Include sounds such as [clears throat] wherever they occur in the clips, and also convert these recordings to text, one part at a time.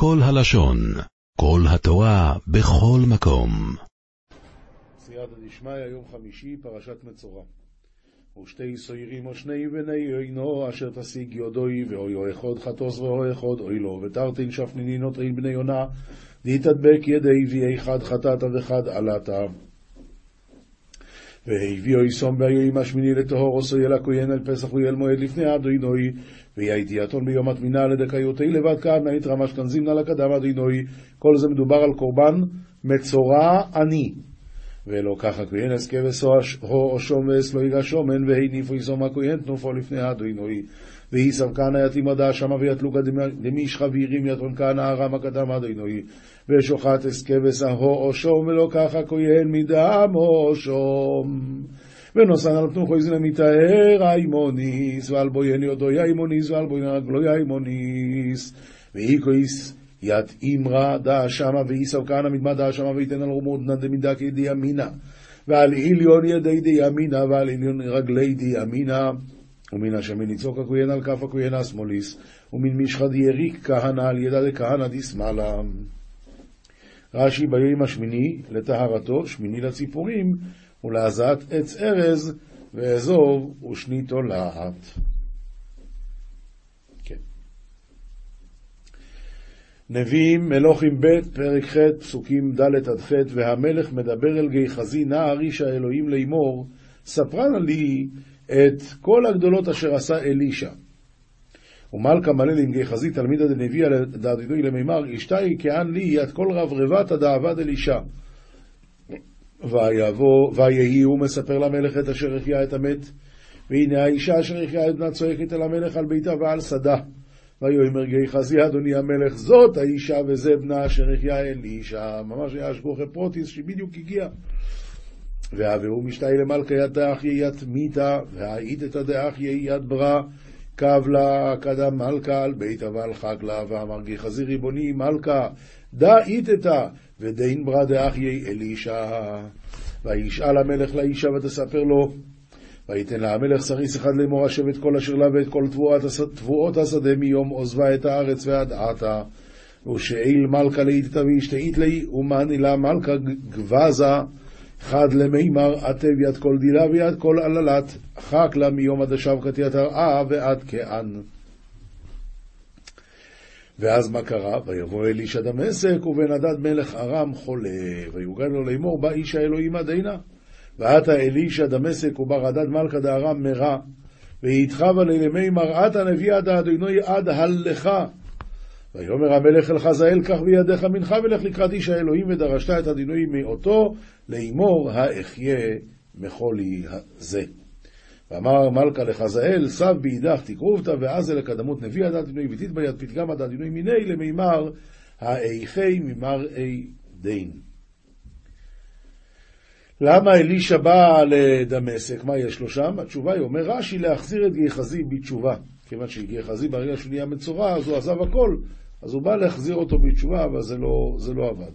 כל הלשון, כל התורה, בכל מקום. סייעתא דשמיא, יום חמישי, פרשת מצורע. ושתי סוירים או שני בני עינו, אשר תשיג יודוי, ואויו אחד חטוס ואוי אחד אוי לו, ותרתין שפניני נוטרין בני יונה, דיתדבק ידי ויהי חד חטאת וחד עלתה. והביאו יסום ביום השמיני לטהור עושו יל הכהן אל פסח ויל מועד לפני אדינוי ויהייתי אתון ביום הטמינה לדקאיותי לבד כהנא יתרמש כנזימנה לקדם אדינוי כל זה מדובר על קורבן מצורע עני. ולא ככה כהן אסכה הו או לא ייגש שומן והניפו יסום הכהן תנופו לפני אדינוי ויסב כהנא יתים עדה שמה ויתלוקה דמישך וירים יתון כהנא הרם הקדם אדינוי ושוחט אסקבס אהו או שום ולא ככה כהן מדם או שום ונוסן על פתוחו איזנה מתאר איימוניס ועל בויין יודו יאימוניס ועל בויין רגלו יאימוניס ואיקויס ית אימרא דא שמה ואיסב כהנא מדמה דא שמה ויתן על רומודנא דמידה כדי ימינה. ועל עליון ידי די ימינה ועל עליון רגלי די ימינה ומן השמן יצוק הכהן על כף הכהן השמאליס ומן משחד יריק כהנא על ידה דכהנא דשמאלה רש"י ביום השמיני לטהרתו, שמיני לציפורים, ולהזעת עץ ארז, ואזוב ושניתו להט. כן. נביאים, מלוכים ב', פרק ח', פסוקים ד' עד ח', והמלך מדבר אל גיחזי, נער איש האלוהים לאמור, ספרנה לי את כל הגדולות אשר עשה אלישע. ומלכה מלל עם גיחזי תלמידא דנביאה דעדידוי למימר, אשתי כען לי יד כל רב רבתא דעבד אל אישה. ויבוא, ויהי הוא מספר למלך את אשר החיה את המת, והנה האישה אשר החיה את בנה צועקת אל המלך על ביתה ועל שדה. ויאמר גיחזי אדוני המלך, זאת האישה וזה בנה אשר החיה אל אישה. ממש היה אשגוכי פרוטיס שבדיוק הגיע. והעבירו משתי למלכה יד דאחי יד מיתה, והאית את הדאחי יד ברא. קבלה קדם מלכה על ביתה ועל חגלה, ואמר גיחזי ריבוני מלכה, דא איתתה, ודין ברא דאחי אלישע. וישאל המלך לאישה ותספר לו, ויתן לה המלך סריס אחד לאמור השבט כל אשר לה ואת כל תבואות השדה מיום עוזבה את הארץ ועד עתה. ושאיל מלכה לאיתתה ואשתאית לי, ומאני לה מלכה גבזה. חד למימר עטב יד כל דילה ויד כל עללת, חק לה מיום עד השבקת יתרעה ועד כען. ואז מה קרה? ויבוא אלישע דמשק, ובן הדד מלך ארם חולה, ויוגן לו לאמור, בא איש האלוהים עד הנה. ועתה אלישע דמשק, ובר הדד מלכה דארם מרע, ויתחבה לימי מראת הנביאה דאדינוי עד הלכה. ויאמר המלך אל חזאל, קח בידיך מנחה ולך לקראת איש האלוהים, ודרשת את הדינוי מאותו, לאמור האחיה מחולי זה. ואמר מלכה לחזאל, סב בידך תקרובתא, ואז אל הקדמות נביא עדת דינוי, ותית ביד פתגם עדת דינוי מיני, למימר האיכי ממראי דין. למה אלישע בא לדמשק? מה יש לו שם? התשובה היא, אומר רש"י, להחזיר את גיחזי בתשובה. כיוון שגיחזי ברגע שהוא נהיה מצורע, אז הוא עזב הכל, אז הוא בא להחזיר אותו בתשובה, אבל זה לא, זה לא עבד.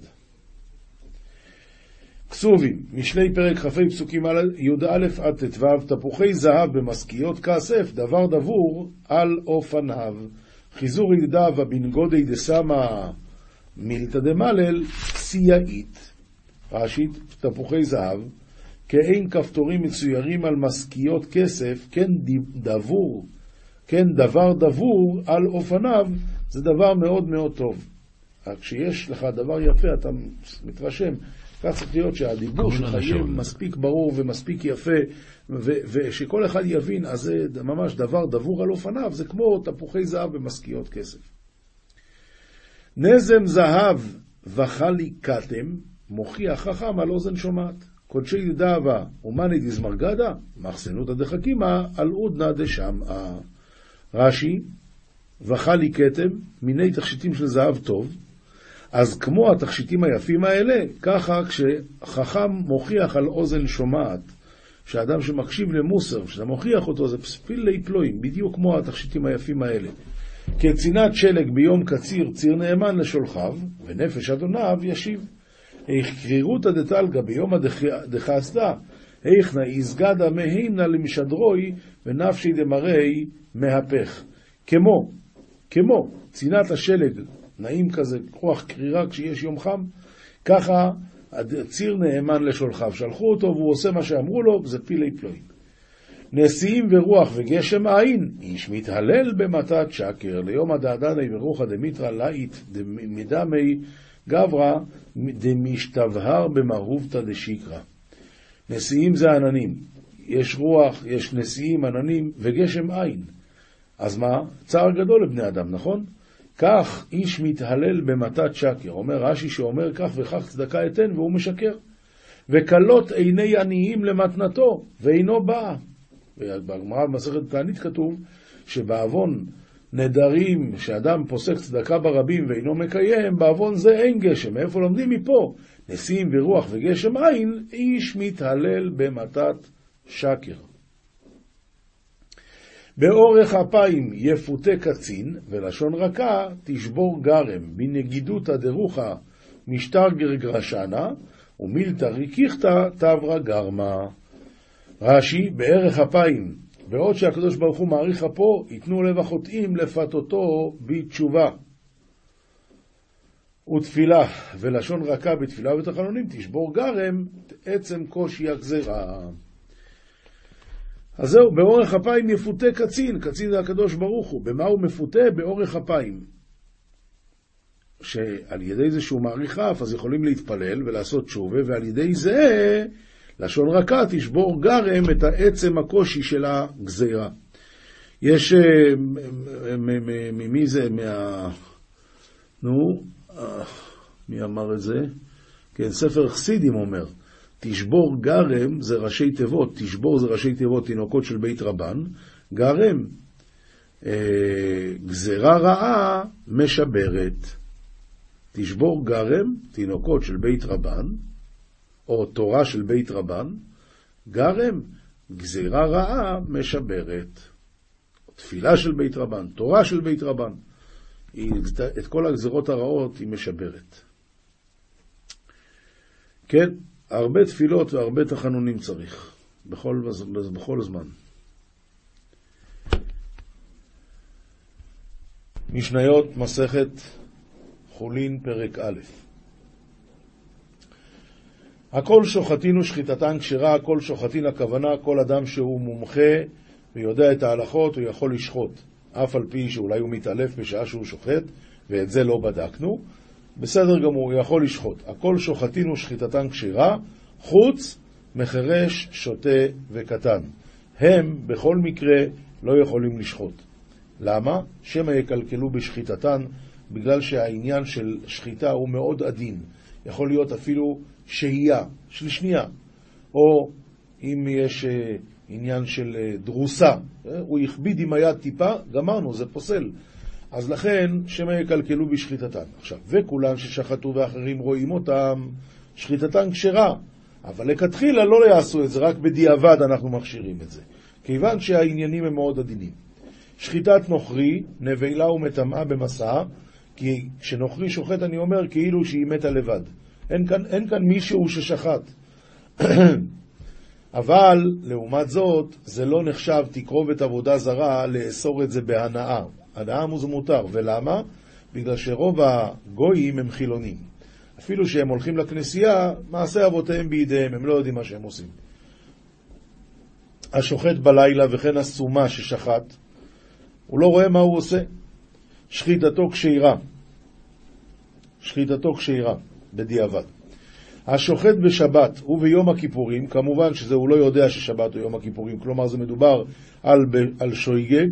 כסובים, משלי פרק כ"ה פסוקים י"א עד ט"ו, תפוחי זהב במשכיות כסף, דבר דבור על אופניו. חיזור ידידיו הבן גודי דסמא מילתא דמלל, סייעית. רש"ית, תפוחי זהב, כאין כפתורים מצוירים על משכיות כסף, כן דבור, כן דבר דבור על אופניו, זה דבר מאוד מאוד טוב. כשיש לך דבר יפה, אתה מתרשם. כך צריך להיות שהדיבור שלך יהיה מספיק ברור ומספיק יפה, ושכל אחד יבין, אז זה ממש דבר דבור על אופניו, זה כמו תפוחי זהב במשכיות כסף. נזם זהב וחלי כתם, מוכיח חכם על אוזן שומעת. קודשי דאבה ומאני דזמרגדה, מחסנותא דחכימא, על עודנא דשמעה. רש"י, וחלי כתם, מיני תכשיטים של זהב טוב, אז כמו התכשיטים היפים האלה, ככה כשחכם מוכיח על אוזן שומעת, שאדם שמקשיב למוסר, כשאתה מוכיח אותו, זה פספילי פלואים, בדיוק כמו התכשיטים היפים האלה. כצינת שלג ביום קציר, ציר נאמן לשולחיו, ונפש אדוניו ישיב. איך קרירותא דתלגא ביום דחסדה, איך נא איסגדה מהימנה למשדרוי, ונפשי דמרי מהפך. כמו, כמו צינת השלג נעים כזה, רוח קרירה כשיש יום חם, ככה הציר נאמן לשולחיו. שלחו אותו והוא עושה מה שאמרו לו, זה פילי פלואים. נשיאים ורוח וגשם אין, איש מתהלל במתת שקר, ליום הדעדני ורוחא דמיתרא לאית מדמי גברא דמשתבהר במהובתא דשיקרא. נשיאים זה עננים, יש רוח, יש נשיאים, עננים, וגשם אין. אז מה? צער גדול לבני אדם, נכון? כך איש מתהלל במתת שקר. אומר רש"י שאומר כך וכך צדקה אתן והוא משקר. וכלות עיני עניים למתנתו, ואינו בא. בגמרא במסכת תענית כתוב שבעוון נדרים שאדם פוסק צדקה ברבים ואינו מקיים, בעוון זה אין גשם. מאיפה לומדים מפה? נשיאים ורוח וגשם אין, איש מתהלל במתת שקר. באורך אפיים יפותה קצין, ולשון רכה תשבור גרם, בנגידותא דרוחא משטר גרגרשנה, ומילתא ריקיכתא תברא גרמה. רש"י, בערך אפיים, בעוד שהקדוש ברוך הוא מעריך אפו, ייתנו לב החוטאים לפתותו בתשובה. ותפילה, ולשון רכה בתפילה ובתחנונים, תשבור גרם, עצם קושי הגזרה. אז זהו, באורך אפיים יפותה קצין, קצין זה הקדוש ברוך הוא. במה הוא מפותה? באורך אפיים. שעל ידי זה שהוא מעריך אף, אז יכולים להתפלל ולעשות תשובה, ועל ידי זה, לשון רכה, תשבור גרם את העצם הקושי של הגזירה. יש, אה, ממי זה? מה... נו, מי אמר את זה? כן, ספר חסידים אומר. תשבור גרם זה ראשי תיבות, תשבור זה ראשי תיבות תינוקות של בית רבן, גרם, אה, גזרה רעה משברת. תשבור גרם, תינוקות של בית רבן, או תורה של בית רבן, גרם, גזירה רעה משברת. תפילה של בית רבן, תורה של בית רבן. את כל הגזירות הרעות היא משברת. כן, הרבה תפילות והרבה תחנונים צריך, בכל, בכל זמן. משניות, מסכת חולין, פרק א' הכל שוחטין ושחיטתן כשרה, הכל שוחטין הכוונה, כל אדם שהוא מומחה ויודע את ההלכות, הוא יכול לשחוט, אף על פי שאולי הוא מתעלף בשעה שהוא שוחט, ואת זה לא בדקנו. בסדר גמור, יכול לשחוט. הכל שוחטין ושחיטתן כשרה, חוץ מחרש, שוטה וקטן. הם בכל מקרה לא יכולים לשחוט. למה? שמא יקלקלו בשחיטתן, בגלל שהעניין של שחיטה הוא מאוד עדין. יכול להיות אפילו שהייה של שנייה, או אם יש uh, עניין של uh, דרוסה, uh, הוא הכביד עם היד טיפה, גמרנו, זה פוסל. אז לכן, שמא יקלקלו בשחיטתן. עכשיו, וכולם ששחטו ואחרים רואים אותם, שחיטתן כשרה, אבל לכתחילה לא יעשו את זה, רק בדיעבד אנחנו מכשירים את זה, כיוון שהעניינים הם מאוד עדינים. שחיטת נוכרי, נבלה ומטמאה במסע, כי כשנוכרי שוחט אני אומר כאילו שהיא מתה לבד. אין כאן, אין כאן מישהו ששחט. [clears throat] אבל, לעומת זאת, זה לא נחשב תקרובת עבודה זרה לאסור את זה בהנאה. הנאה מותר. ולמה? בגלל שרוב הגויים הם חילונים. אפילו שהם הולכים לכנסייה, מעשה אבותיהם בידיהם, הם לא יודעים מה שהם עושים. השוחט בלילה וכן הסומה ששחט, הוא לא רואה מה הוא עושה. שחיטתו כשירה. שחיטתו כשירה, בדיעבד. השוחט בשבת וביום הכיפורים, כמובן שזה הוא לא יודע ששבת הוא יום הכיפורים, כלומר זה מדובר על, על שויגג,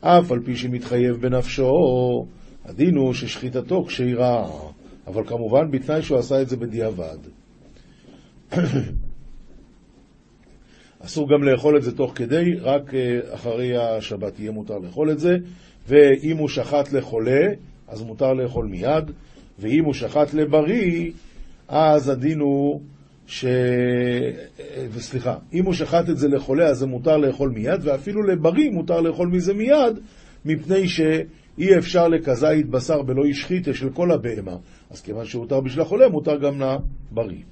אף על פי שמתחייב בנפשו, הדין הוא ששחיטתו כשירה, אבל כמובן בתנאי שהוא עשה את זה בדיעבד. [coughs] אסור גם לאכול את זה תוך כדי, רק אה, אחרי השבת יהיה מותר לאכול את זה, ואם הוא שחט לחולה, אז מותר לאכול מיד, ואם הוא שחט לבריא, אז הדין הוא ש... אה, סליחה, אם הוא שחט את זה לחולה, אז זה מותר לאכול מיד, ואפילו לבריא מותר לאכול מזה מיד, מפני שאי אפשר לכזית בשר בלא השחיתה של כל הבהמה. אז כיוון שהותר בשביל החולה, מותר גם לבריא.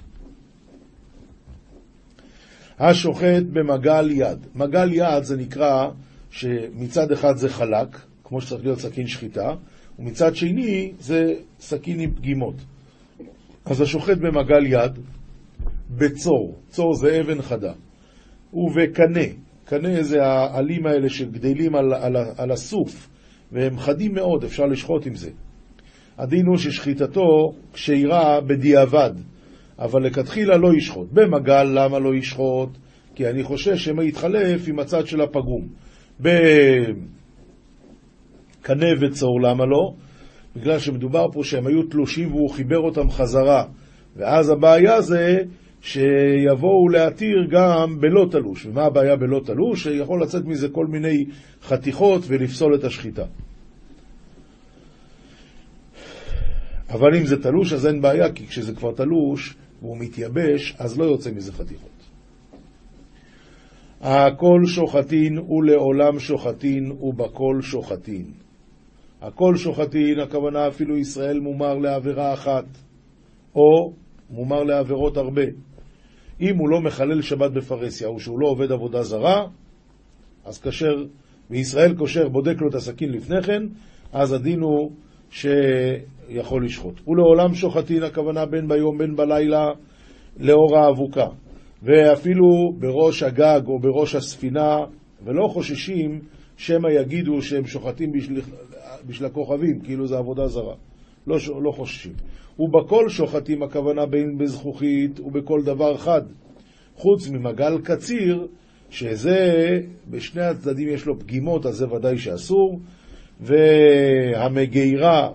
השוחט במגל יד. מגל יד זה נקרא שמצד אחד זה חלק, כמו שצריך להיות סכין שחיטה, ומצד שני זה סכין עם פגימות. אז השוחט במגל יד, בצור, צור זה אבן חדה, ובקנה, קנה זה העלים האלה שגדלים על, על, על הסוף, והם חדים מאוד, אפשר לשחוט עם זה. הדין הוא ששחיטתו כשירה בדיעבד, אבל לכתחילה לא ישחוט. במגל למה לא ישחוט? כי אני חושש שמא יתחלף עם הצד של הפגום. בקנה וצור למה לא? בגלל שמדובר פה שהם היו תלושים והוא חיבר אותם חזרה. ואז הבעיה זה שיבואו להתיר גם בלא תלוש. ומה הבעיה בלא תלוש? שיכול לצאת מזה כל מיני חתיכות ולפסול את השחיטה. אבל אם זה תלוש אז אין בעיה, כי כשזה כבר תלוש והוא מתייבש, אז לא יוצא מזה חתיכות. הכל שוחטין ולעולם שוחטין ובכל שוחטין. הכל שוחטין, הכוונה אפילו ישראל מומר לעבירה אחת, או מומר לעבירות הרבה. אם הוא לא מחלל שבת בפרהסיה, או שהוא לא עובד עבודה זרה, אז כשר, וישראל כושר בודק לו את הסכין לפני כן, אז הדין הוא שיכול לשחוט. ולעולם שוחטין, הכוונה בין ביום בין בלילה, לאור האבוקה. ואפילו בראש הגג או בראש הספינה, ולא חוששים שמא יגידו שהם שוחטים בשביל, בשביל הכוכבים, כאילו זה עבודה זרה. לא, לא חוששים. ובכל שוחטים הכוונה בין בזכוכית ובכל דבר חד. חוץ ממגל קציר, שזה, בשני הצדדים יש לו פגימות, אז זה ודאי שאסור. והמגירה,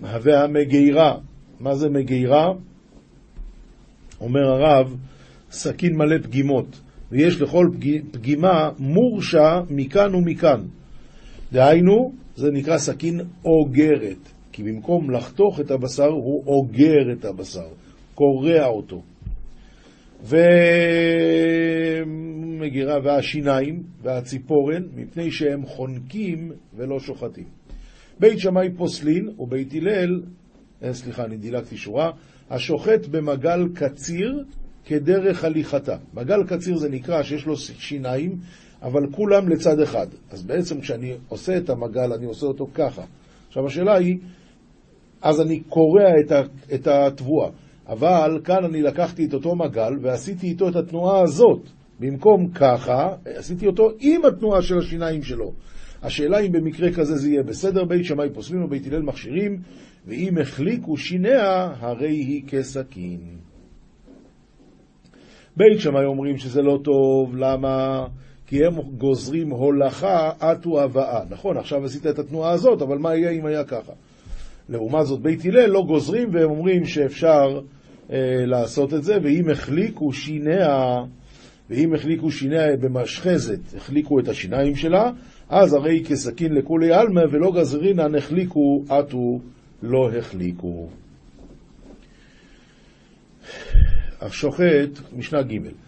והמגירה, מה זה מגירה? אומר הרב, סכין מלא פגימות, ויש לכל פגימה מורשה מכאן ומכאן. דהיינו, זה נקרא סכין אוגרת, כי במקום לחתוך את הבשר, הוא אוגר את הבשר, קורע אותו. ומגירה והשיניים והציפורן, מפני שהם חונקים ולא שוחטים. בית שמאי פוסלין ובית הלל, אה, סליחה, אני דילגתי שורה, השוחט במגל קציר כדרך הליכתה. מגל קציר זה נקרא שיש לו שיניים, אבל כולם לצד אחד. אז בעצם כשאני עושה את המגל, אני עושה אותו ככה. עכשיו השאלה היא, אז אני קורע את התבואה. אבל כאן אני לקחתי את אותו מגל ועשיתי איתו את התנועה הזאת. במקום ככה, עשיתי אותו עם התנועה של השיניים שלו. השאלה אם במקרה כזה זה יהיה בסדר, בית שמאי פוסלים ובית הלל מכשירים, ואם החליקו שיניה, הרי היא כסכין. בית שמאי אומרים שזה לא טוב, למה? כי הם גוזרים הולכה עטו הבאה. נכון, עכשיו עשית את התנועה הזאת, אבל מה יהיה אם היה ככה? לעומת זאת, בית הלל לא גוזרים והם אומרים שאפשר אה, לעשות את זה, ואם החליקו שיניה, ואם החליקו שיניה במשחזת, החליקו את השיניים שלה, אז הרי כסכין לכולי עלמא ולא גזרינן החליקו עטו לא החליקו. השוחט, משנה ג'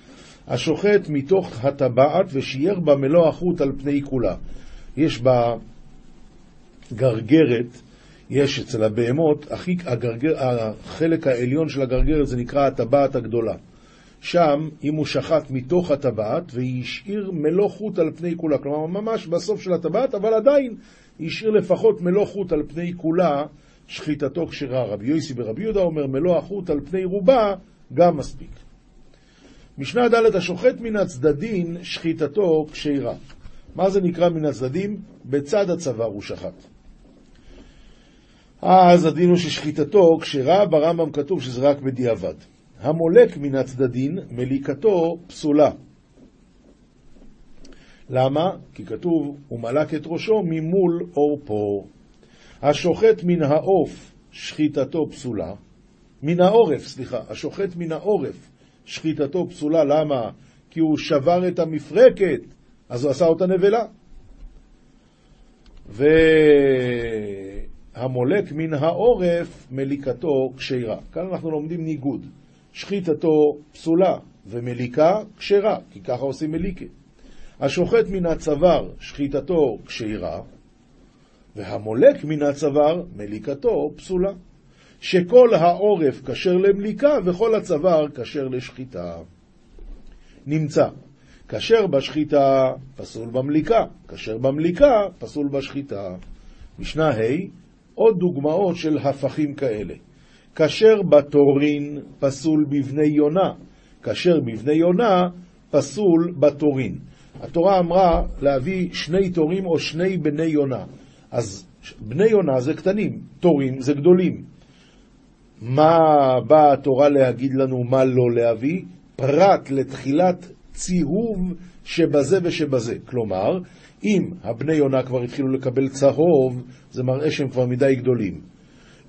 השוחט מתוך הטבעת ושייר בה מלוא החוט על פני כולה. יש בה גרגרת, יש אצל הבהמות, הגרגר, החלק העליון של הגרגרת זה נקרא הטבעת הגדולה. שם, אם הוא שחט מתוך הטבעת והשאיר מלוא חוט על פני כולה, כלומר ממש בסוף של הטבעת, אבל עדיין השאיר לפחות מלוא חוט על פני כולה, שחיטתו כשרה. רבי יוסי ברבי יהודה אומר מלוא החוט על פני רובה, גם מספיק. משנה ד' השוחט מן הצדדין, שחיטתו כשרה. מה זה נקרא מן הצדדים? בצד הצוואר הוא שחט. אז הדין הוא ששחיטתו כשרה, ברמב"ם כתוב שזה רק בדיעבד. המולק מן הצדדין, מליקתו פסולה. למה? כי כתוב, הוא מלק את ראשו ממול עורפו. השוחט מן העוף, שחיטתו פסולה. מן העורף, סליחה, השוחט מן העורף, שחיטתו פסולה. למה? כי הוא שבר את המפרקת, אז הוא עשה אותה נבלה. והמולק מן העורף, מליקתו כשרה. כאן אנחנו לומדים ניגוד. שחיטתו פסולה ומליקה כשרה, כי ככה עושים מליקה. השוחט מן הצוואר, שחיטתו כשרה, והמולק מן הצוואר, מליקתו פסולה. שכל העורף כשר למליקה וכל הצוואר כשר לשחיטה. נמצא, כשר בשחיטה, פסול במליקה, כשר במליקה, פסול בשחיטה. משנה ה', עוד דוגמאות של הפכים כאלה. כשר בתורין פסול בבני יונה, כשר בבני יונה פסול בתורין. התורה אמרה להביא שני תורים או שני בני יונה. אז בני יונה זה קטנים, תורים זה גדולים. מה באה התורה להגיד לנו מה לא להביא? פרט לתחילת ציהוב שבזה ושבזה. כלומר, אם הבני יונה כבר התחילו לקבל צהוב, זה מראה שהם כבר מדי גדולים.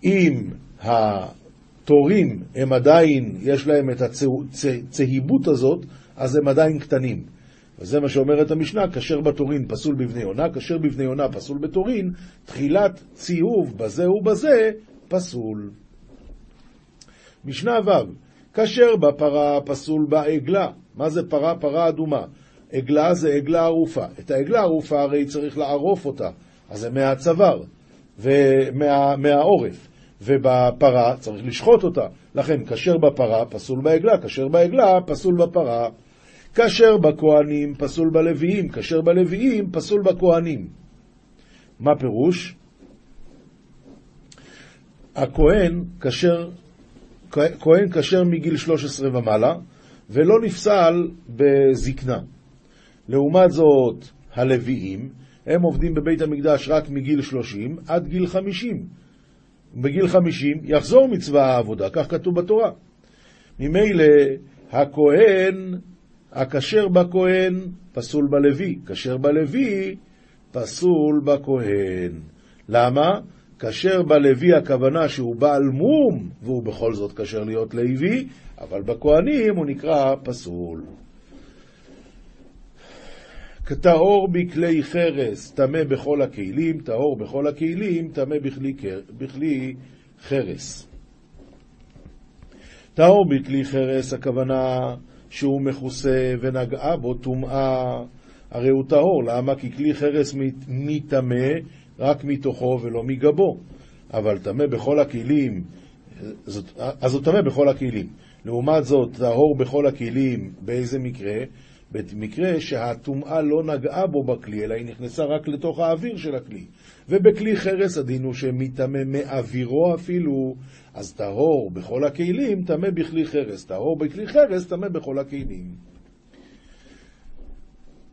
אם התורים הם עדיין, יש להם את הצהיבות הזאת, אז הם עדיין קטנים. וזה מה שאומרת המשנה, כשר בתורין פסול בבני יונה, כשר בבני יונה פסול בתורין, תחילת ציהוב בזה ובזה פסול. משנה ו' כשר בפרה פסול בעגלה. מה זה פרה? פרה אדומה. עגלה זה עגלה ערופה. את העגלה ערופה הרי צריך לערוף אותה, אז זה מהצוואר ומהעורף. ובפרה צריך לשחוט אותה. לכן, כשר בפרה פסול בעגלה, כשר בעגלה פסול בפרה. כשר בכהנים פסול בלוויים, כשר בלוויים פסול בכהנים. מה פירוש? הכהן כשר, כהן כשר מגיל 13 ומעלה, ולא נפסל בזקנה. לעומת זאת, הלוויים, הם עובדים בבית המקדש רק מגיל 30 עד גיל 50. בגיל 50 יחזור מצווה העבודה, כך כתוב בתורה. ממילא הכהן, הכשר בכהן, פסול בלוי, כשר בלוי, פסול בכהן. למה? כשר בלוי הכוונה שהוא בעל מום, והוא בכל זאת כשר להיות לוי, אבל בכהנים הוא נקרא פסול. טהור בכלי חרס, טמא בכל הכלים, טהור בכל הכלים, טמא בכלי, בכלי חרס. טהור בכלי חרס, הכוונה שהוא מכוסה ונגעה בו טומאה, הרי הוא טהור. למה? כי כלי חרס מטמא רק מתוכו ולא מגבו. אבל טמא בכל הכלים, אז הוא טמא בכל הכלים. לעומת זאת, טהור בכל הכלים, באיזה מקרה? במקרה שהטומאה לא נגעה בו בכלי, אלא היא נכנסה רק לתוך האוויר של הכלי. ובכלי חרס הדין הוא שמטמא מאווירו אפילו, אז טהור בכל הכלים, טמא בכלי חרס. טהור בכלי חרס, טמא בכל הכלים.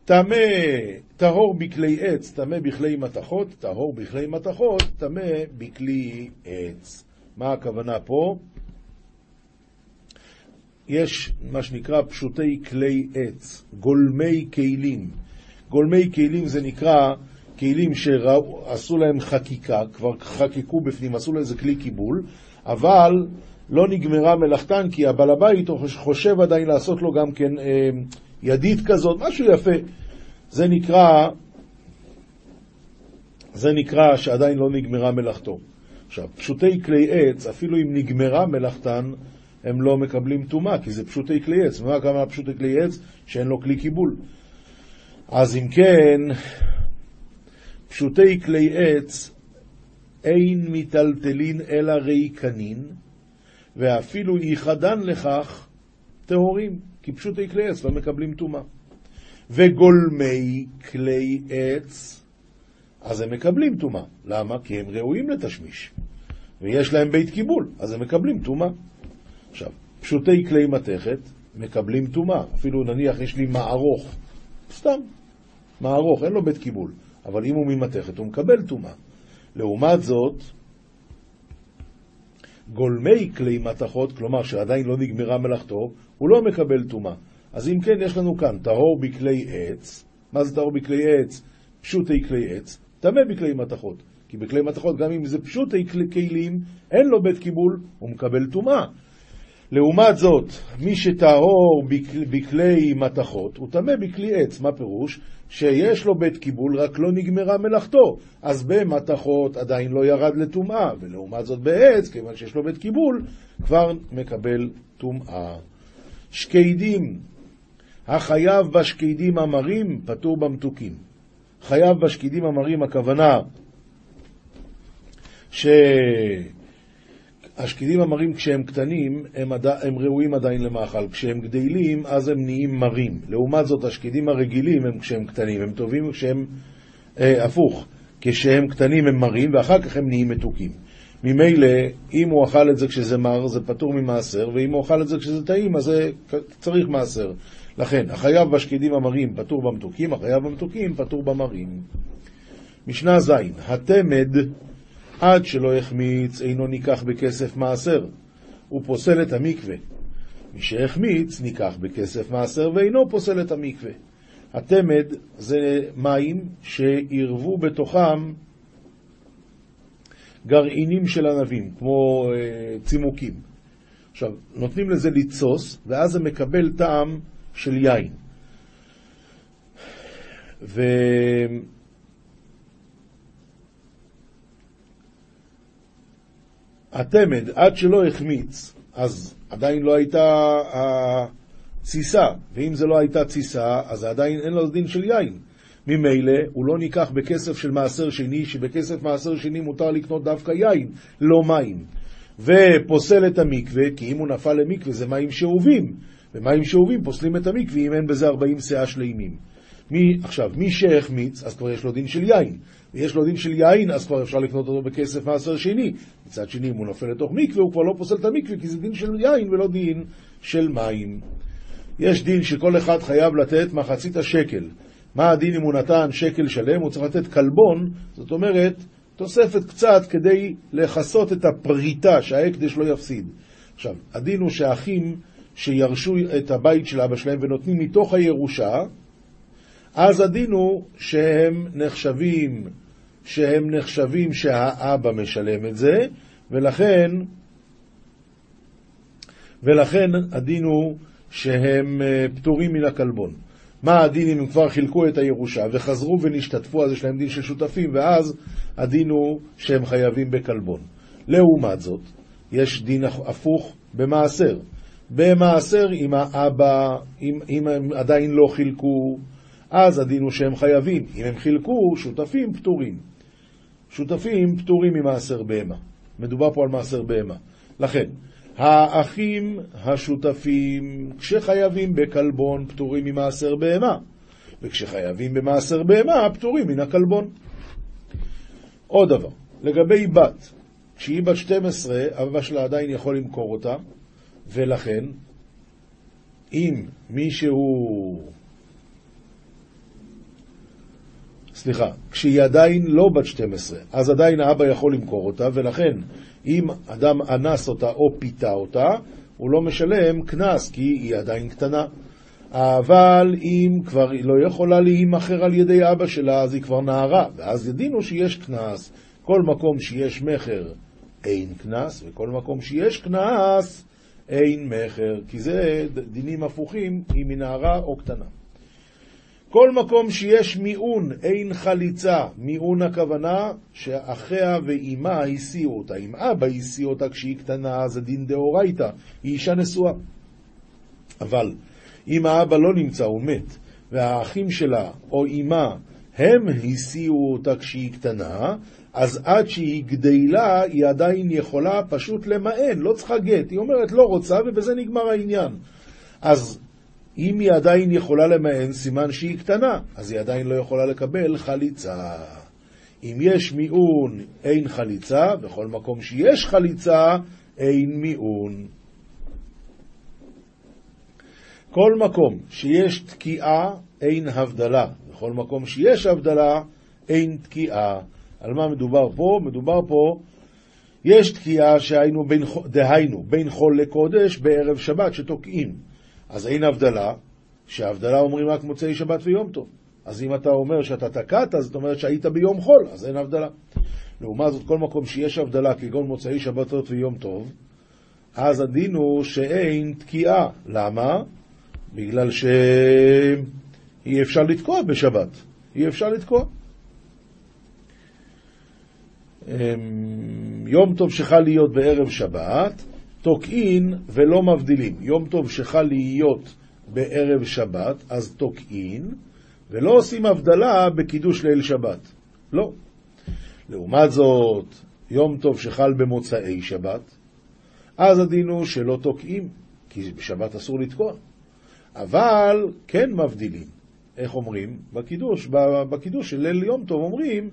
טמא, טהור בכלי עץ, טמא בכלי מתכות, טהור בכלי מתכות, טמא בכלי עץ. מה הכוונה פה? יש מה שנקרא פשוטי כלי עץ, גולמי כלים. גולמי כלים זה נקרא כלים שעשו להם חקיקה, כבר חקקו בפנים, עשו לזה כלי קיבול, אבל לא נגמרה מלאכתן, כי הבעל הבית חושב עדיין לעשות לו גם כן אה, ידית כזאת, משהו יפה. זה נקרא, זה נקרא שעדיין לא נגמרה מלאכתו. עכשיו, פשוטי כלי עץ, אפילו אם נגמרה מלאכתן, הם לא מקבלים טומאה, כי זה פשוטי כלי עץ. מה הכוונה פשוטי כלי עץ? שאין לו כלי קיבול. אז אם כן, פשוטי כלי עץ אין מיטלטלין אלא ריקנין, ואפילו ייחדן לכך טהורים, כי פשוטי כלי עץ לא מקבלים טומאה. וגולמי כלי עץ, אז הם מקבלים טומאה. למה? כי הם ראויים לתשמיש, ויש להם בית קיבול, אז הם מקבלים טומאה. עכשיו, פשוטי כלי מתכת מקבלים טומאה. אפילו נניח יש לי מערוך, סתם, מערוך, אין לו בית קיבול, אבל אם הוא ממתכת הוא מקבל טומאה. לעומת זאת, גולמי כלי מתכות, כלומר שעדיין לא נגמרה מלאכתו, הוא לא מקבל טומאה. אז אם כן, יש לנו כאן טהור בכלי עץ. מה זה טהור בכלי עץ? פשוטי כלי עץ. טמא בכלי מתכות. כי בכלי מתכות, גם אם זה פשוטי כלים, אין לו בית קיבול, הוא מקבל טומאה. לעומת זאת, מי שטהור בכלי מתכות, הוא טמא בכלי עץ. מה פירוש? שיש לו בית קיבול, רק לא נגמרה מלאכתו. אז במתכות עדיין לא ירד לטומאה, ולעומת זאת בעץ, כיוון שיש לו בית קיבול, כבר מקבל טומאה. שקדים, החייב בשקדים המרים, פטור במתוקים. חייב בשקדים המרים, הכוונה ש... השקידים המרים כשהם קטנים הם, עד... הם ראויים עדיין למאכל, כשהם גדלים אז הם נהיים מרים. לעומת זאת השקידים הרגילים הם כשהם קטנים, הם טובים כשהם אה, הפוך. כשהם קטנים הם מרים, ואחר כך הם נהיים מתוקים. ממילא, אם הוא אכל את זה כשזה מר, זה פטור ממעשר, ואם הוא אכל את זה כשזה טעים, אז זה צריך מעשר. לכן, החייב בשקידים המרים פטור במתוקים, החייב במתוקים פטור במרים. משנה ז' התמד עד שלא יחמיץ אינו ניקח בכסף מעשר, הוא פוסל את המקווה. מי שהחמיץ ניקח בכסף מעשר ואינו פוסל את המקווה. התמד זה מים שעירבו בתוכם גרעינים של ענבים, כמו uh, צימוקים. עכשיו, נותנים לזה לתסוס, ואז זה מקבל טעם של יין. ו... התמד, עד שלא החמיץ, אז עדיין לא הייתה התסיסה, ואם זה לא הייתה תסיסה, אז עדיין אין לו דין של יין. ממילא הוא לא ניקח בכסף של מעשר שני, שבכסף מעשר שני מותר לקנות דווקא יין, לא מים. ופוסל את המקווה, כי אם הוא נפל למקווה זה מים שאובים, ומים שאובים פוסלים את המקווה אם אין בזה 40 שאה שלימים. מי, עכשיו, מי שהחמיץ, אז כבר יש לו דין של יין. ויש לו דין של יין, אז כבר אפשר לקנות אותו בכסף מעשר שני. מצד שני, אם הוא נופל לתוך מקווה, הוא כבר לא פוסל את המקווה, כי זה דין של יין ולא דין של מים. יש דין שכל אחד חייב לתת מחצית השקל. מה הדין אם הוא נתן שקל שלם? הוא צריך לתת כלבון, זאת אומרת, תוספת קצת כדי לכסות את הפריטה, שההקדש לא יפסיד. עכשיו, הדין הוא שהאחים שירשו את הבית של אבא שלהם ונותנים מתוך הירושה, אז הדין הוא שהם נחשבים, שהם נחשבים שהאבא משלם את זה, ולכן, ולכן הדין הוא שהם אה, פטורים מן הכלבון. מה הדין אם הם כבר חילקו את הירושה וחזרו ונשתתפו, אז יש להם דין של שותפים, ואז הדין הוא שהם חייבים בכלבון. לעומת זאת, יש דין הפוך במעשר. במעשר, אם האבא, אם, אם הם עדיין לא חילקו, אז הדין הוא שהם חייבים. אם הם חילקו, שותפים פטורים. שותפים פטורים ממעשר בהמה. מדובר פה על מעשר בהמה. לכן, האחים השותפים, כשחייבים בכלבון, פטורים ממעשר בהמה, וכשחייבים במעשר בהמה, פטורים מן הכלבון. עוד דבר, לגבי בת, כשהיא בת 12, אבא שלה עדיין יכול למכור אותה, ולכן, אם מישהו... סליחה, כשהיא עדיין לא בת 12, אז עדיין האבא יכול למכור אותה, ולכן אם אדם אנס אותה או פיתה אותה, הוא לא משלם קנס, כי היא עדיין קטנה. אבל אם כבר היא לא יכולה להימכר על ידי אבא שלה, אז היא כבר נערה, ואז ידינו שיש קנס. כל מקום שיש מכר אין קנס, וכל מקום שיש קנס אין מכר, כי זה דינים הפוכים היא נערה או קטנה. כל מקום שיש מיעון, אין חליצה. מיעון הכוונה שאחיה ואימה הסיעו אותה. אם אבא הסיע אותה כשהיא קטנה, זה דין דאורייתא, היא אישה נשואה. אבל אם האבא לא נמצא, הוא מת, והאחים שלה או אימה הם הסיעו אותה כשהיא קטנה, אז עד שהיא גדלה, היא עדיין יכולה פשוט למען, לא צריכה גט. היא אומרת לא רוצה, ובזה נגמר העניין. אז אם היא עדיין יכולה למען, סימן שהיא קטנה, אז היא עדיין לא יכולה לקבל חליצה. אם יש מיעון, אין חליצה, בכל מקום שיש חליצה, אין מיעון. כל מקום שיש תקיעה, אין הבדלה. בכל מקום שיש הבדלה, אין תקיעה. על מה מדובר פה? מדובר פה, יש תקיעה שהיינו בין, דהיינו, בין חול לקודש בערב שבת שתוקעים. אז אין הבדלה, שהבדלה אומרים רק מוצאי שבת ויום טוב. אז אם אתה אומר שאתה תקעת, זאת אומרת שהיית ביום חול, אז אין הבדלה. לעומת זאת, כל מקום שיש הבדלה, כגון מוצאי שבתות ויום טוב, אז הדין הוא שאין תקיעה. למה? בגלל שאי אפשר לתקוע בשבת. אי אפשר לתקוע. אמ, יום טוב שחל להיות בערב שבת, תוקעין ולא מבדילים. יום טוב שחל להיות בערב שבת, אז תוקעין, ולא עושים הבדלה בקידוש ליל שבת. לא. לעומת זאת, יום טוב שחל במוצאי שבת, אז הדין הוא שלא תוקעים, כי בשבת אסור לתקוע. אבל כן מבדילים. איך אומרים? בקידוש, בקידוש של ליל יום טוב אומרים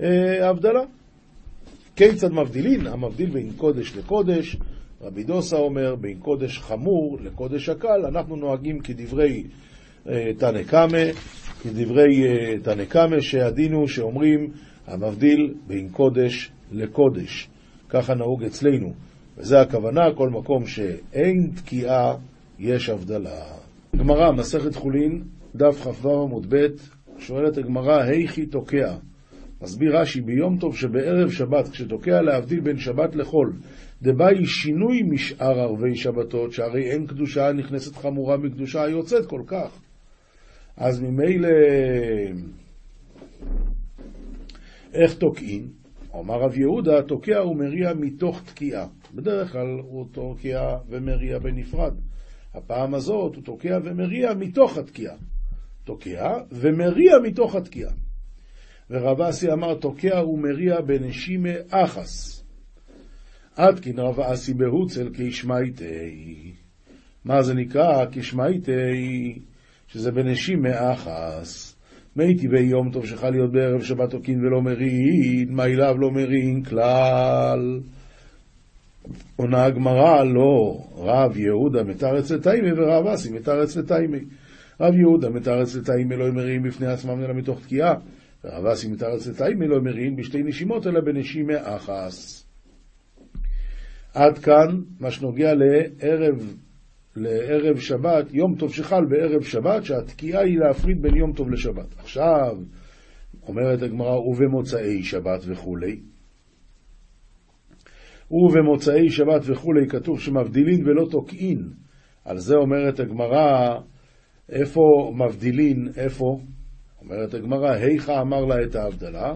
אה, הבדלה. כיצד מבדילין? המבדיל בין קודש לקודש, רבי דוסה אומר, בין קודש חמור לקודש הקל, אנחנו נוהגים כדברי אה, תנא קמא, כדברי אה, תנא קמא, שהדין הוא שאומרים המבדיל בין קודש לקודש. ככה נהוג אצלנו, וזה הכוונה, כל מקום שאין תקיעה, יש הבדלה. גמרא, מסכת חולין, דף כ"ו עמוד ב', שואלת הגמרא, היכי תוקע? מסביר רש"י, ביום טוב שבערב שבת, כשתוקע להבדיל בין שבת לחול, דבאי שינוי משאר ערבי שבתות, שהרי אין קדושה נכנסת חמורה מקדושה היוצאת כל כך. אז ממילא, איך תוקעים? אומר רב יהודה, תוקע ומריע מתוך תקיעה. בדרך כלל הוא תוקע ומריע בנפרד. הפעם הזאת הוא תוקע ומריע מתוך התקיעה. תוקע ומריע מתוך התקיעה. ורב אסי אמר תוקע ומריע בנשימי אחס. עד כי רב אסי בהוצל כשמייטי. מה זה נקרא? כשמייטי, שזה בנשימי אחס. מייתי ביום טוב שחל להיות בערב שבת תוקין ולא מרין, מה אליו לא מרין כלל. עונה הגמרא, לא, רב יהודה מתרץ לתיימי ורב אסי מתרץ לתיימי. רב יהודה מתרץ לתיימי לא מרין בפני עצמם אלא מתוך תקיעה. ורב אסי מתרץ לתיימי לא מרין בשתי נשימות אלא בנשימי אחס. עד כאן מה שנוגע לערב, לערב שבת, יום טוב שחל בערב שבת, שהתקיעה היא להפריד בין יום טוב לשבת. עכשיו, אומרת הגמרא, ובמוצאי שבת וכולי. ובמוצאי שבת וכולי כתוב שמבדילין ולא תוקעין. על זה אומרת הגמרא, איפה מבדילין, איפה? אומרת הגמרא, היכא אמר לה את ההבדלה?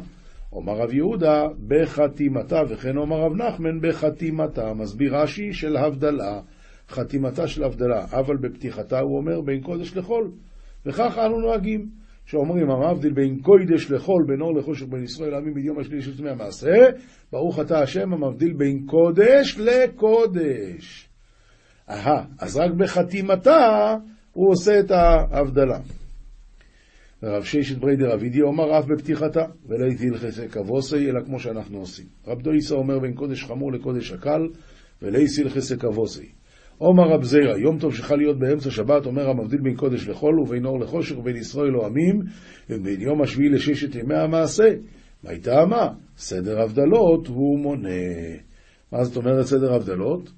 אומר רב יהודה, בחתימתה, וכן אומר רב נחמן, בחתימתה. מסביר רש"י של הבדלה, חתימתה של הבדלה, אבל בפתיחתה הוא אומר בין קודש לחול. וכך אנו נוהגים, שאומרים המבדיל בין קודש לחול, בין אור לחושך, בין ישראל לעמים בדיום השלישי של תמי המעשה, ברוך אתה השם המבדיל בין קודש לקודש. אהה, אז רק בחתימתה הוא עושה את ההבדלה. ורב ששת ברי דרבידי אומר אף בפתיחתה, ולא הייתי הלכסי כבוסי, אלא כמו שאנחנו עושים. רב דויסה אומר בין קודש חמור לקודש הקל, ולייסי הלכסי כבוסי. עומר רב זירא, יום טוב שחל להיות באמצע שבת, אומר המבדיל בין קודש לחול, ובין אור לחושך, ובין ישראל או עמים, ובין יום השביעי לששת ימי המעשה. מה טעמה? סדר הבדלות הוא מונה. מה זאת אומרת סדר הבדלות?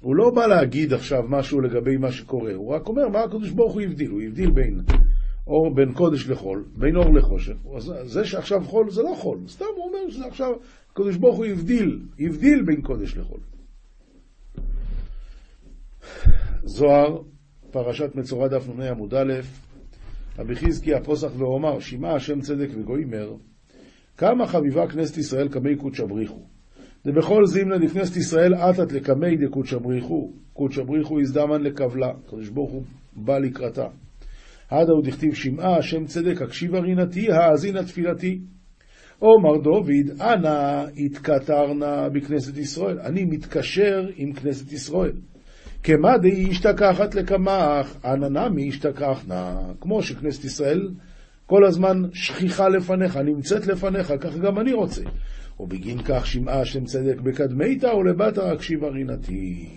הוא לא בא להגיד עכשיו משהו לגבי מה שקורה, הוא רק אומר מה הקדוש ברוך הוא הבדיל, הוא הבדיל בין אור בין קודש לחול, בין אור לחושך. זה שעכשיו חול זה לא חול, סתם הוא אומר שזה עכשיו, הקדוש ברוך הוא הבדיל, הבדיל בין קודש לחול. זוהר, פרשת מצורע דף נ"ה עמוד א', רבי חזקי הפוסח ואומר, שמעה השם צדק וגוימר, כמה חביבה כנסת ישראל קמי קודשא בריחו. דבכל זימנה לכנסת ישראל עתת לקמי דקודשא בריחו, קודשא בריחו הזדמן לקבלה, הקדוש ברוך הוא בא לקראתה. הדה הוא דכתיב שמעה השם צדק הקשיבה רינתי האזינה תפילתי. אומר דוד, אנא התקטרנה בכנסת ישראל. אני מתקשר עם כנסת ישראל. כמה דהי השתכחת לקמח, אנא נמי השתכחנה. כמו שכנסת ישראל כל הזמן שכיחה לפניך, נמצאת לפניך, כך גם אני רוצה. ובגין כך שמעה השם צדק בקדמיתא ולבתא הקשיבה רינתי.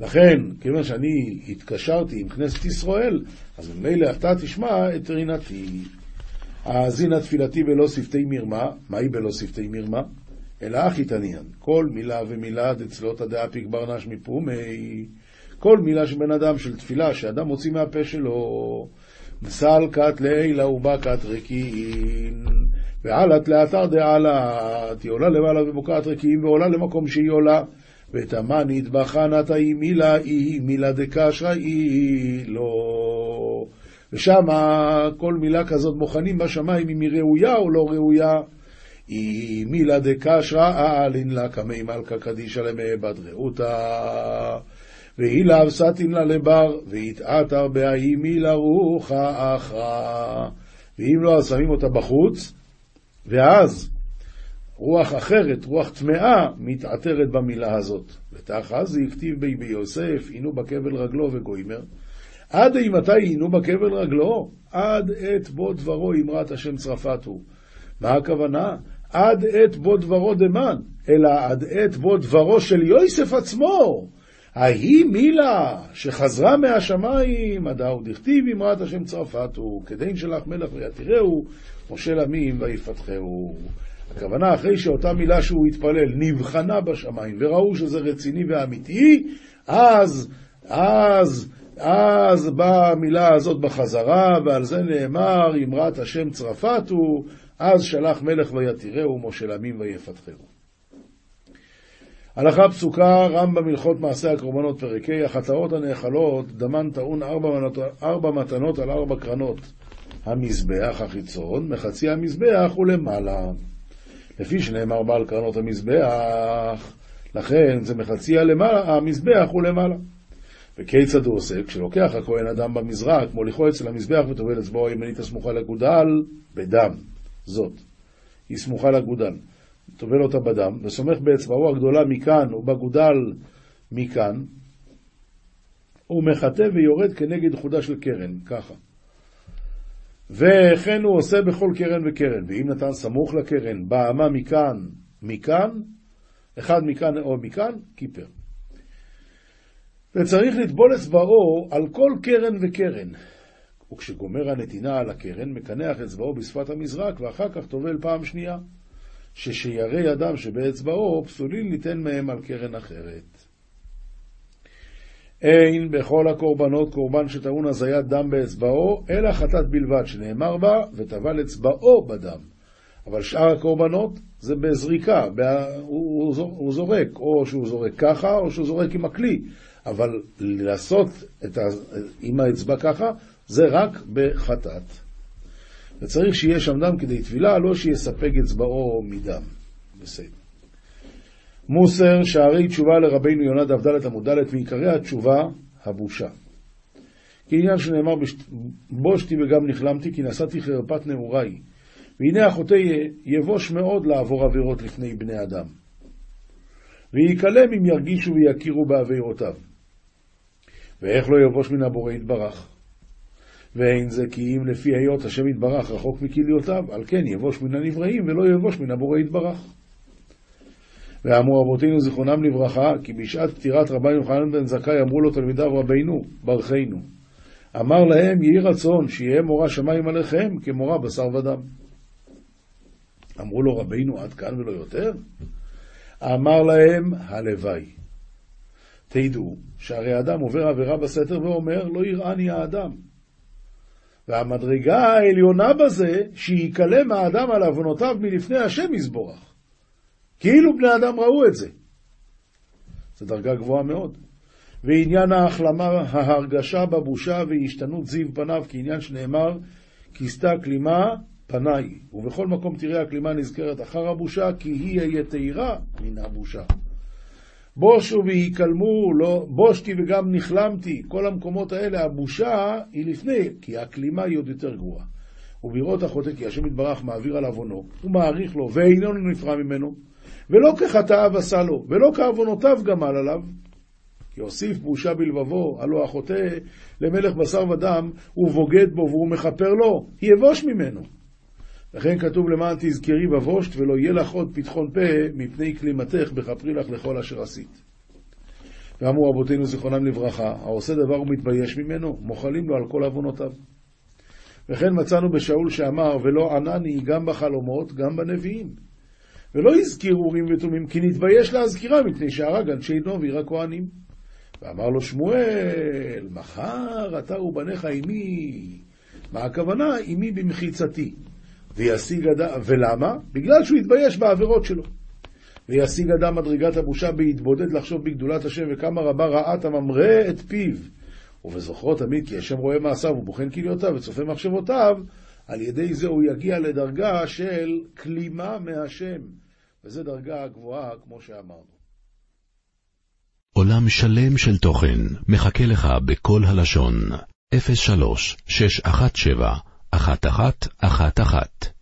לכן, כיוון שאני התקשרתי עם כנסת ישראל, אז ממילא אתה תשמע את רינתי. האזינה תפילתי בלא שפתי מרמה, מהי בלא שפתי מרמה? אלא אחי תניאן, כל מילה ומילה דצלותא דאפיק ברנש מפומי, כל מילה של בן אדם, של תפילה, שאדם מוציא מהפה שלו, מסלקת לעילה ובקת ריקין, ועלת לאתר דעלת, היא עולה למעלה ובוקעת ריקין, ועולה למקום שהיא עולה. ותמה נטבחה נתאי מילה היא מילה דקשרא היא לא. ושמה כל מילה כזאת בוחנים בשמיים אם היא ראויה או לא ראויה. היא מילה דקשרא אהלין לה קמי מלכה קדישא למי בת רעותה. והיא לאבסתין לה לבר, והתעתר בהאי מילה רוחה אחרא. ואם לא, אז שמים אותה בחוץ, ואז רוח אחרת, רוח טמאה, מתעטרת במילה הזאת. ותאחזי הכתיב בי ביוסף, עינו בכבל רגלו וגוימר. עד אימתי עינו בכבל רגלו? עד עת בו דברו אמרת השם צרפת הוא. מה הכוונה? עד עת בו דברו דמן, אלא עד עת בו דברו של יוסף עצמו. ההיא מילה שחזרה מהשמיים, הדאו דכתיב אמרת השם צרפתו, כדין שלח מלך ויתירהו, מושל עמים ויפתחהו. הכוונה, אחרי שאותה מילה שהוא התפלל נבחנה בשמיים, וראו שזה רציני ואמיתי, אז, אז, אז באה המילה הזאת בחזרה, ועל זה נאמר, אמרת השם צרפתו, אז שלח מלך ויתירהו, מושל עמים ויפתחהו. הלכה פסוקה, רמב"ם הלכות מעשה הקורבנות פרק ה', החטאות הנאכלות, דמן טעון ארבע, ארבע מתנות על ארבע קרנות. המזבח החיצון, מחצי המזבח הוא למעלה. לפי שנאמר בעל קרנות המזבח, לכן זה מחצי הלמעלה, המזבח הוא למעלה. וכיצד הוא עושה? כשלוקח הכהן אדם במזרק, מוליכו אצל המזבח וטובל אצבעו הימנית הסמוכה לגודל, בדם. זאת. היא סמוכה לגודל. טובל אותה בדם, וסומך באצבעו הגדולה מכאן ובגודל מכאן, הוא מחטא ויורד כנגד חודה של קרן, ככה. וכן הוא עושה בכל קרן וקרן, ואם נתן סמוך לקרן, באמה מכאן, מכאן, אחד מכאן או מכאן, כיפר. וצריך לטבול אצבעו על כל קרן וקרן. וכשגומר הנתינה על הקרן, מקנח אצבעו בשפת המזרק, ואחר כך טובל פעם שנייה. ששיירי אדם שבאצבעו פסולים ליתן מהם על קרן אחרת. אין בכל הקורבנות קורבן שטעון הזיית דם באצבעו, אלא חטאת בלבד, שנאמר בה, וטבל אצבעו בדם. אבל שאר הקורבנות זה בזריקה, בה, הוא, הוא זורק, או שהוא זורק ככה, או שהוא זורק עם הכלי. אבל לעשות ה, עם האצבע ככה, זה רק בחטאת. וצריך שיהיה שם דם כדי טבילה, לא שיספק אצבעו מדם. בסדר. מוסר שערי תשובה לרבינו יונה דף עמוד ד' מעיקרי התשובה, הבושה. כעניין שנאמר, בושתי וגם נכלמתי, כי נשאתי חרפת נעוריי. והנה החוטא יבוש מאוד לעבור עבירות לפני בני אדם. ויקלם אם ירגישו ויכירו בעבירותיו. ואיך לא יבוש מן הבורא יתברך? ואין זה כי אם לפי היות השם יתברך רחוק מכליותיו, על כן יבוש מן הנבראים ולא יבוש מן הבורא יתברך. ואמרו רבותינו זיכרונם לברכה, כי בשעת פטירת רבי יוחנן בן זכאי אמרו לו תלמידיו רבינו, ברכנו. אמר להם, יהי רצון שיהיה מורא שמיים עליכם כמורא בשר ודם. אמרו לו רבינו עד כאן ולא יותר? אמר להם, הלוואי. תדעו שהרי אדם עובר עבירה בסתר ואומר, לא יראני האדם. והמדרגה העליונה בזה, שיקלם האדם על עוונותיו מלפני השם יזבורך. כאילו בני אדם ראו את זה. זו דרגה גבוהה מאוד. ועניין ההחלמה, ההרגשה בבושה והשתנות זיו פניו, כעניין שנאמר, כיסתה כלימה פניי. ובכל מקום תראה הכלימה נזכרת אחר הבושה, כי היא אהיה תהירה מן הבושה. בושו ויקלמו, לא, בושתי וגם נכלמתי, כל המקומות האלה, הבושה היא לפני, כי הכלימה היא עוד יותר גרועה. ובראות החוטא, כי השם יתברך מעביר על עוונו, הוא מעריך לו, ואיננו נפרע ממנו, ולא כחטאיו עשה לו, ולא כעוונותיו גמל עליו. כי הוסיף בושה בלבבו, הלא החוטא למלך בשר ודם, הוא בוגד בו והוא מכפר לו, יבוש ממנו. לכן כתוב למען תזכרי בבושת ולא יהיה לך עוד פתחון פה מפני כלימתך בכפרי לך לכל אשר עשית. ואמרו רבותינו זיכרונם לברכה, העושה דבר ומתבייש ממנו, מוחלים לו על כל עוונותיו. וכן מצאנו בשאול שאמר, ולא ענני גם בחלומות, גם בנביאים. ולא הזכיר אורים ותומים, כי נתבייש להזכירה מפני שהרג אנשי נובי הכהנים. ואמר לו שמואל, מחר אתה ובניך עמי. מה הכוונה? עמי במחיצתי. וישיג אדם, ולמה? בגלל שהוא התבייש בעבירות שלו. וישיג אדם מדרגת הבושה בהתבודד לחשוב בגדולת השם וכמה רבה רעת הממרה את פיו. ובזוכרו תמיד כי השם רואה מעשיו ובוחן כליותיו וצופה מחשבותיו, על ידי זה הוא יגיע לדרגה של כלימה מהשם. וזו דרגה גבוהה כמו שאמרנו. עולם שלם של תוכן מחכה לך בכל הלשון, 03 617 1111